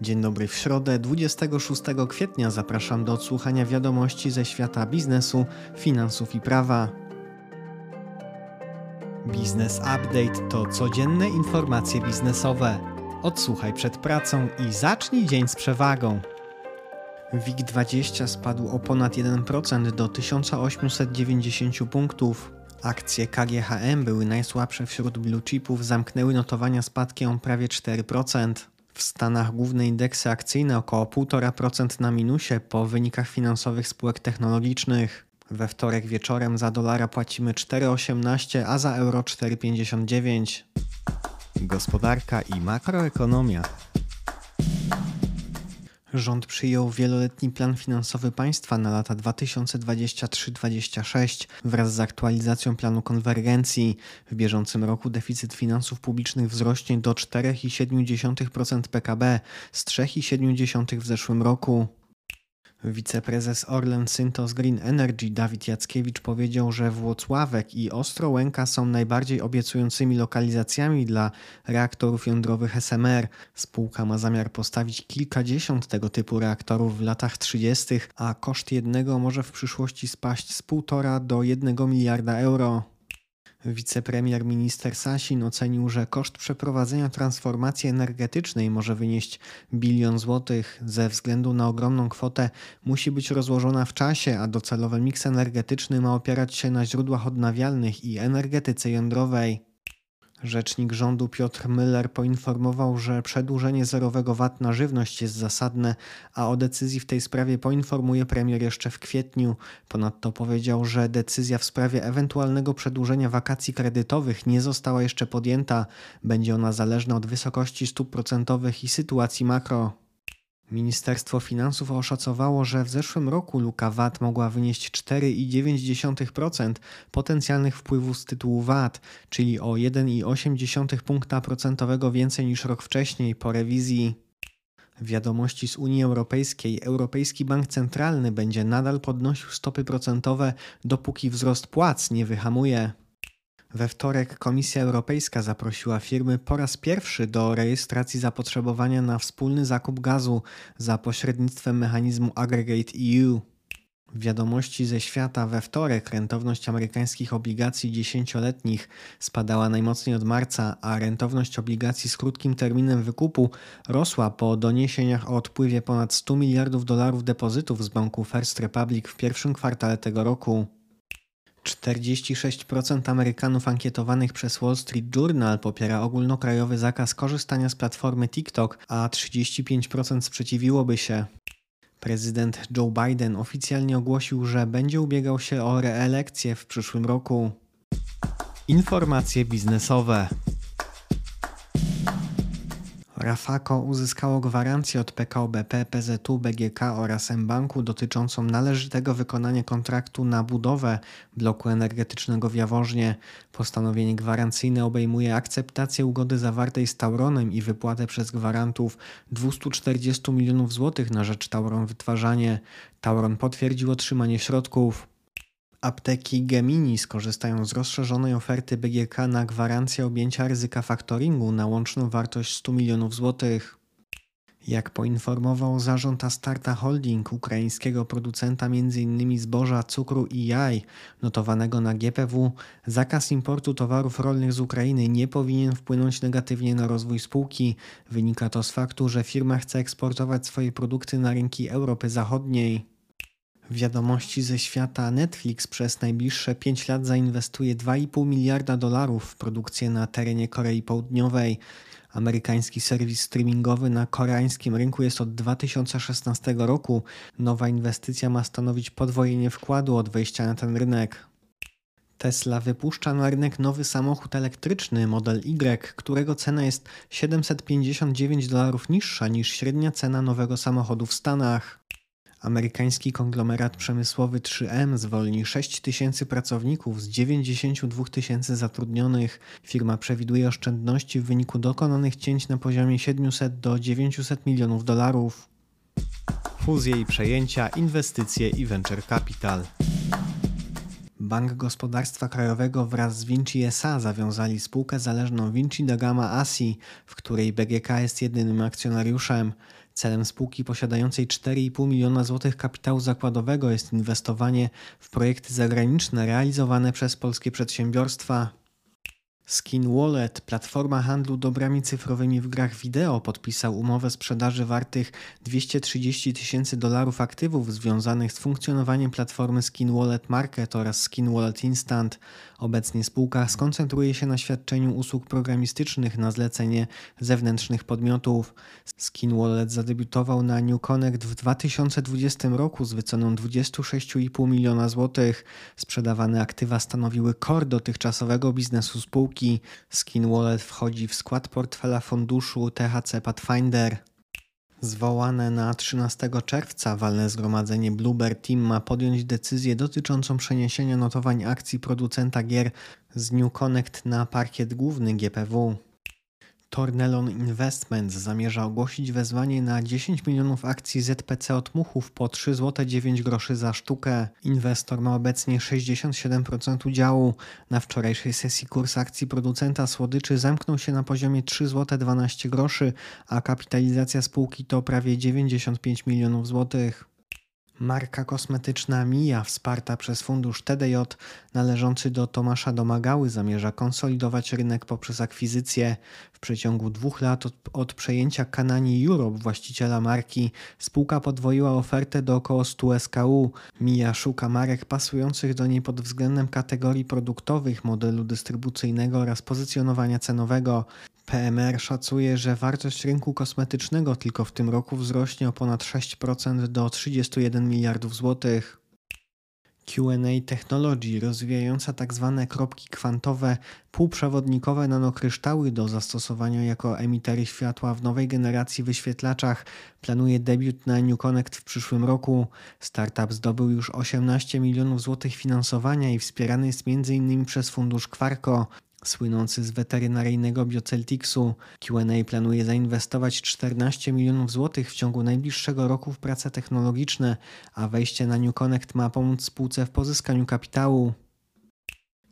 Dzień dobry w środę, 26 kwietnia zapraszam do odsłuchania wiadomości ze świata biznesu, finansów i prawa. Biznes Update to codzienne informacje biznesowe. Odsłuchaj przed pracą i zacznij dzień z przewagą. WIG20 spadł o ponad 1% do 1890 punktów. Akcje KGHM były najsłabsze wśród blue chipów, zamknęły notowania spadkiem o prawie 4%. W Stanach główne indeksy akcyjne około 1,5% na minusie po wynikach finansowych spółek technologicznych. We wtorek wieczorem za dolara płacimy 4,18, a za euro 4,59. Gospodarka i makroekonomia. Rząd przyjął wieloletni plan finansowy państwa na lata 2023-2026 wraz z aktualizacją planu konwergencji. W bieżącym roku deficyt finansów publicznych wzrośnie do 4,7% PKB z 3,7% w zeszłym roku. Wiceprezes Orlen Syntos Green Energy Dawid Jackiewicz powiedział, że Włocławek i Ostrołęka są najbardziej obiecującymi lokalizacjami dla reaktorów jądrowych SMR. Spółka ma zamiar postawić kilkadziesiąt tego typu reaktorów w latach 30., a koszt jednego może w przyszłości spaść z 1,5 do 1 miliarda euro. Wicepremier minister Sasin ocenił, że koszt przeprowadzenia transformacji energetycznej może wynieść bilion złotych. Ze względu na ogromną kwotę musi być rozłożona w czasie, a docelowy miks energetyczny ma opierać się na źródłach odnawialnych i energetyce jądrowej. Rzecznik rządu Piotr Müller poinformował, że przedłużenie zerowego VAT na żywność jest zasadne, a o decyzji w tej sprawie poinformuje premier jeszcze w kwietniu. Ponadto powiedział, że decyzja w sprawie ewentualnego przedłużenia wakacji kredytowych nie została jeszcze podjęta. Będzie ona zależna od wysokości stóp procentowych i sytuacji makro. Ministerstwo Finansów oszacowało, że w zeszłym roku luka VAT mogła wynieść 4,9% potencjalnych wpływów z tytułu VAT, czyli o 1,8 punkta procentowego więcej niż rok wcześniej po rewizji. Wiadomości z Unii Europejskiej. Europejski Bank Centralny będzie nadal podnosił stopy procentowe, dopóki wzrost płac nie wyhamuje. We wtorek Komisja Europejska zaprosiła firmy po raz pierwszy do rejestracji zapotrzebowania na wspólny zakup gazu za pośrednictwem mechanizmu Aggregate EU. Wiadomości ze świata we wtorek rentowność amerykańskich obligacji dziesięcioletnich spadała najmocniej od marca, a rentowność obligacji z krótkim terminem wykupu rosła po doniesieniach o odpływie ponad 100 miliardów dolarów depozytów z banku First Republic w pierwszym kwartale tego roku. 46% Amerykanów ankietowanych przez Wall Street Journal popiera ogólnokrajowy zakaz korzystania z platformy TikTok, a 35% sprzeciwiłoby się. Prezydent Joe Biden oficjalnie ogłosił, że będzie ubiegał się o reelekcję w przyszłym roku. Informacje biznesowe. Rafako uzyskało gwarancję od PKO BP, PZU, BGK oraz mBanku dotyczącą należytego wykonania kontraktu na budowę bloku energetycznego w Jaworznie. Postanowienie gwarancyjne obejmuje akceptację ugody zawartej z Tauronem i wypłatę przez gwarantów 240 milionów złotych na rzecz Tauron Wytwarzanie. Tauron potwierdził otrzymanie środków. Apteki Gemini skorzystają z rozszerzonej oferty BGK na gwarancję objęcia ryzyka faktoringu na łączną wartość 100 milionów złotych. Jak poinformował zarząd Astarta Holding, ukraińskiego producenta m.in. zboża, cukru i jaj, notowanego na GPW, zakaz importu towarów rolnych z Ukrainy nie powinien wpłynąć negatywnie na rozwój spółki. Wynika to z faktu, że firma chce eksportować swoje produkty na rynki Europy Zachodniej. Wiadomości ze świata Netflix przez najbliższe 5 lat zainwestuje 2,5 miliarda dolarów w produkcję na terenie Korei Południowej. Amerykański serwis streamingowy na koreańskim rynku jest od 2016 roku. Nowa inwestycja ma stanowić podwojenie wkładu od wejścia na ten rynek. Tesla wypuszcza na rynek nowy samochód elektryczny Model Y, którego cena jest 759 dolarów niższa niż średnia cena nowego samochodu w Stanach. Amerykański konglomerat przemysłowy 3M zwolni 6 tysięcy pracowników z 92 tysięcy zatrudnionych. Firma przewiduje oszczędności w wyniku dokonanych cięć na poziomie 700 do 900 milionów dolarów. Fuzje i przejęcia, inwestycje i venture capital. Bank Gospodarstwa Krajowego wraz z Vinci SA zawiązali spółkę zależną Vinci da Gama ASI, w której BGK jest jedynym akcjonariuszem. Celem spółki posiadającej 4,5 miliona złotych kapitału zakładowego jest inwestowanie w projekty zagraniczne realizowane przez polskie przedsiębiorstwa. Skin Wallet, platforma handlu dobrami cyfrowymi w grach wideo, podpisał umowę sprzedaży wartych 230 tysięcy dolarów aktywów związanych z funkcjonowaniem platformy Skin Wallet Market oraz Skin Wallet Instant. Obecnie spółka skoncentruje się na świadczeniu usług programistycznych na zlecenie zewnętrznych podmiotów. Skin Wallet zadebiutował na New Connect w 2020 roku z wyceną 26,5 miliona złotych. Sprzedawane aktywa stanowiły core dotychczasowego biznesu spółki. Skin Wallet wchodzi w skład portfela funduszu THC Pathfinder. Zwołane na 13 czerwca walne zgromadzenie Bluebird Team ma podjąć decyzję dotyczącą przeniesienia notowań akcji producenta gier z New Connect na parkiet główny GPW. Tornelon Investments zamierza ogłosić wezwanie na 10 milionów akcji ZPC od Muchów po 3,9 zł za sztukę. Inwestor ma obecnie 67% udziału. Na wczorajszej sesji kurs akcji producenta słodyczy zamknął się na poziomie 3,12 zł, a kapitalizacja spółki to prawie 95 milionów złotych. Marka kosmetyczna Mia, wsparta przez fundusz TDJ należący do Tomasza Domagały, zamierza konsolidować rynek poprzez akwizycję. W przeciągu dwóch lat od, od, przejęcia Kanani Europe, właściciela marki, spółka podwoiła ofertę do około 100 SKU. Mia szuka marek pasujących do niej pod względem kategorii produktowych, modelu dystrybucyjnego oraz pozycjonowania cenowego. PMR szacuje, że wartość rynku kosmetycznego tylko w tym roku wzrośnie o ponad 6% do 31 miliardów złotych. QA Technology, rozwijająca tzw. Tak kropki kwantowe, półprzewodnikowe nanokryształy do zastosowania jako emitery światła w nowej generacji wyświetlaczach, planuje debiut na New Connect w przyszłym roku. Startup zdobył już 18 milionów złotych finansowania i wspierany jest m.in. przez fundusz Quarko. Słynący z weterynaryjnego Bioceltixu, Q&A planuje zainwestować 14 milionów złotych w ciągu najbliższego roku w prace technologiczne, a wejście na New Connect ma pomóc spółce w pozyskaniu kapitału.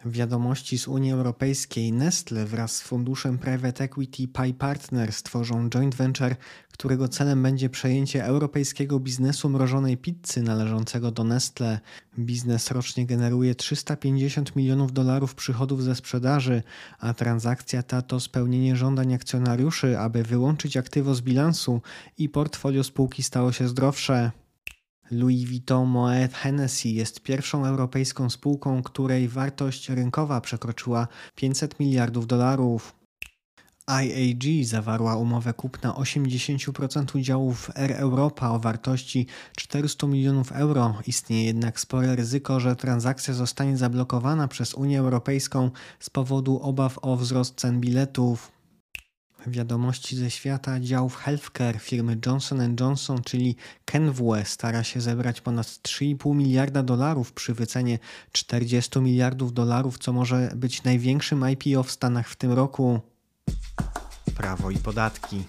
Wiadomości z Unii Europejskiej Nestle wraz z funduszem Private Equity Pi Partners tworzą joint venture, którego celem będzie przejęcie europejskiego biznesu mrożonej pizzy należącego do Nestle. Biznes rocznie generuje 350 milionów dolarów przychodów ze sprzedaży, a transakcja ta to spełnienie żądań akcjonariuszy, aby wyłączyć aktywo z bilansu i portfolio spółki stało się zdrowsze. Louis Vuitton Moet Hennessy jest pierwszą europejską spółką, której wartość rynkowa przekroczyła 500 miliardów dolarów. IAG zawarła umowę kupna 80% udziałów Air Europa o wartości 400 milionów euro. Istnieje jednak spore ryzyko, że transakcja zostanie zablokowana przez Unię Europejską z powodu obaw o wzrost cen biletów. Wiadomości ze świata działów healthcare firmy Johnson Johnson, czyli Kenvue, stara się zebrać ponad 3,5 miliarda dolarów przy wycenie 40 miliardów dolarów, co może być największym IPO w Stanach w tym roku. Prawo i podatki.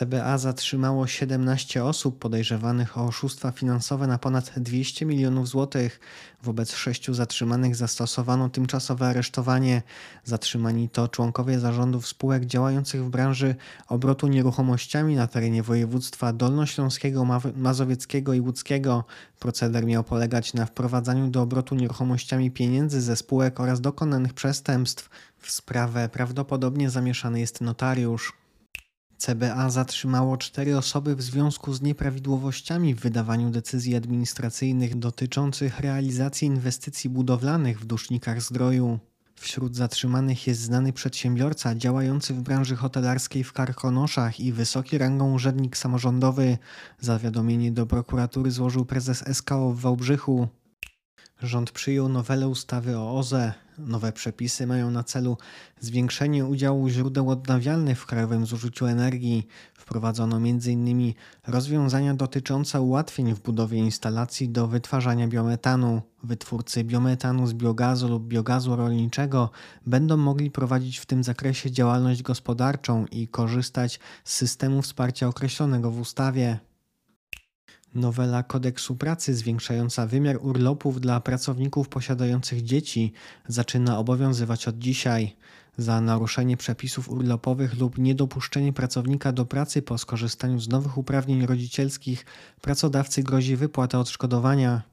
CBA zatrzymało 17 osób podejrzewanych o oszustwa finansowe na ponad 200 milionów złotych. Wobec sześciu zatrzymanych zastosowano tymczasowe aresztowanie. Zatrzymani to członkowie zarządów spółek działających w branży obrotu nieruchomościami na terenie województwa dolnośląskiego, mazowieckiego i łódzkiego. Proceder miał polegać na wprowadzaniu do obrotu nieruchomościami pieniędzy ze spółek oraz dokonanych przestępstw. W sprawę prawdopodobnie zamieszany jest notariusz. CBA zatrzymało cztery osoby w związku z nieprawidłowościami w wydawaniu decyzji administracyjnych dotyczących realizacji inwestycji budowlanych w dusznikach zdroju. Wśród zatrzymanych jest znany przedsiębiorca działający w branży hotelarskiej w Karkonoszach i wysoki rangą urzędnik samorządowy. Zawiadomienie do prokuratury złożył prezes SKO w Wałbrzychu. Rząd przyjął nowelę ustawy o OZE. Nowe przepisy mają na celu zwiększenie udziału źródeł odnawialnych w krajowym zużyciu energii. Wprowadzono m.in. rozwiązania dotyczące ułatwień w budowie instalacji do wytwarzania biometanu. Wytwórcy biometanu z biogazu lub biogazu rolniczego będą mogli prowadzić w tym zakresie działalność gospodarczą i korzystać z systemu wsparcia określonego w ustawie. Nowela kodeksu pracy zwiększająca wymiar urlopów dla pracowników posiadających dzieci zaczyna obowiązywać od dzisiaj. Za naruszenie przepisów urlopowych lub niedopuszczenie pracownika do pracy po skorzystaniu z nowych uprawnień rodzicielskich pracodawcy grozi wypłata odszkodowania.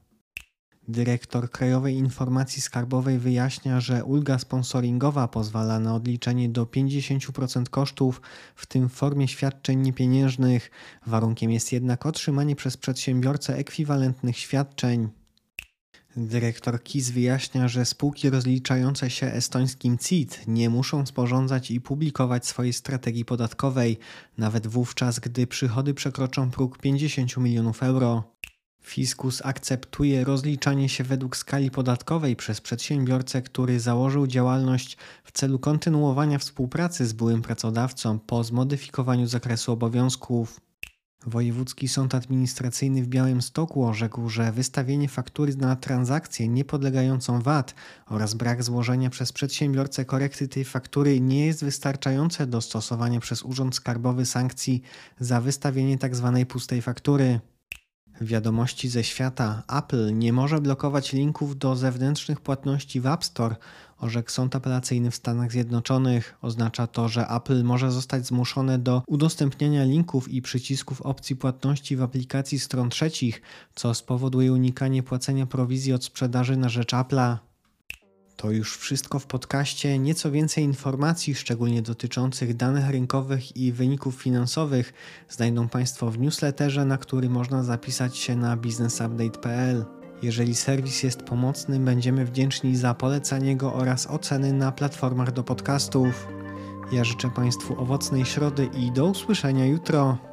Dyrektor Krajowej Informacji Skarbowej wyjaśnia, że ulga sponsoringowa pozwala na odliczenie do 50% kosztów, w tym w formie świadczeń niepieniężnych. Warunkiem jest jednak otrzymanie przez przedsiębiorcę ekwiwalentnych świadczeń. Dyrektor KIS wyjaśnia, że spółki rozliczające się estońskim CIT nie muszą sporządzać i publikować swojej strategii podatkowej, nawet wówczas, gdy przychody przekroczą próg 50 milionów euro. Fiskus akceptuje rozliczanie się według skali podatkowej przez przedsiębiorcę, który założył działalność w celu kontynuowania współpracy z byłym pracodawcą po zmodyfikowaniu zakresu obowiązków. Wojewódzki Sąd Administracyjny w Białymstoku orzekł, że wystawienie faktury na transakcję niepodlegającą VAT oraz brak złożenia przez przedsiębiorcę korekty tej faktury nie jest wystarczające do stosowania przez Urząd Skarbowy sankcji za wystawienie tzw. Tak pustej faktury. Wiadomości ze świata. Apple nie może blokować linków do zewnętrznych płatności w App Store, orzekł sąd apelacyjny w Stanach Zjednoczonych. Oznacza to, że Apple może zostać zmuszone do udostępniania linków i przycisków opcji płatności w aplikacji stron trzecich, co spowoduje unikanie płacenia prowizji od sprzedaży na rzecz Apple'a. To już wszystko w podcaście. Nieco więcej informacji, szczególnie dotyczących danych rynkowych i wyników finansowych, znajdą Państwo w newsletterze, na który można zapisać się na businessupdate.pl. Jeżeli serwis jest pomocny, będziemy wdzięczni za polecanie go oraz oceny na platformach do podcastów. Ja życzę Państwu owocnej środy i do usłyszenia jutro.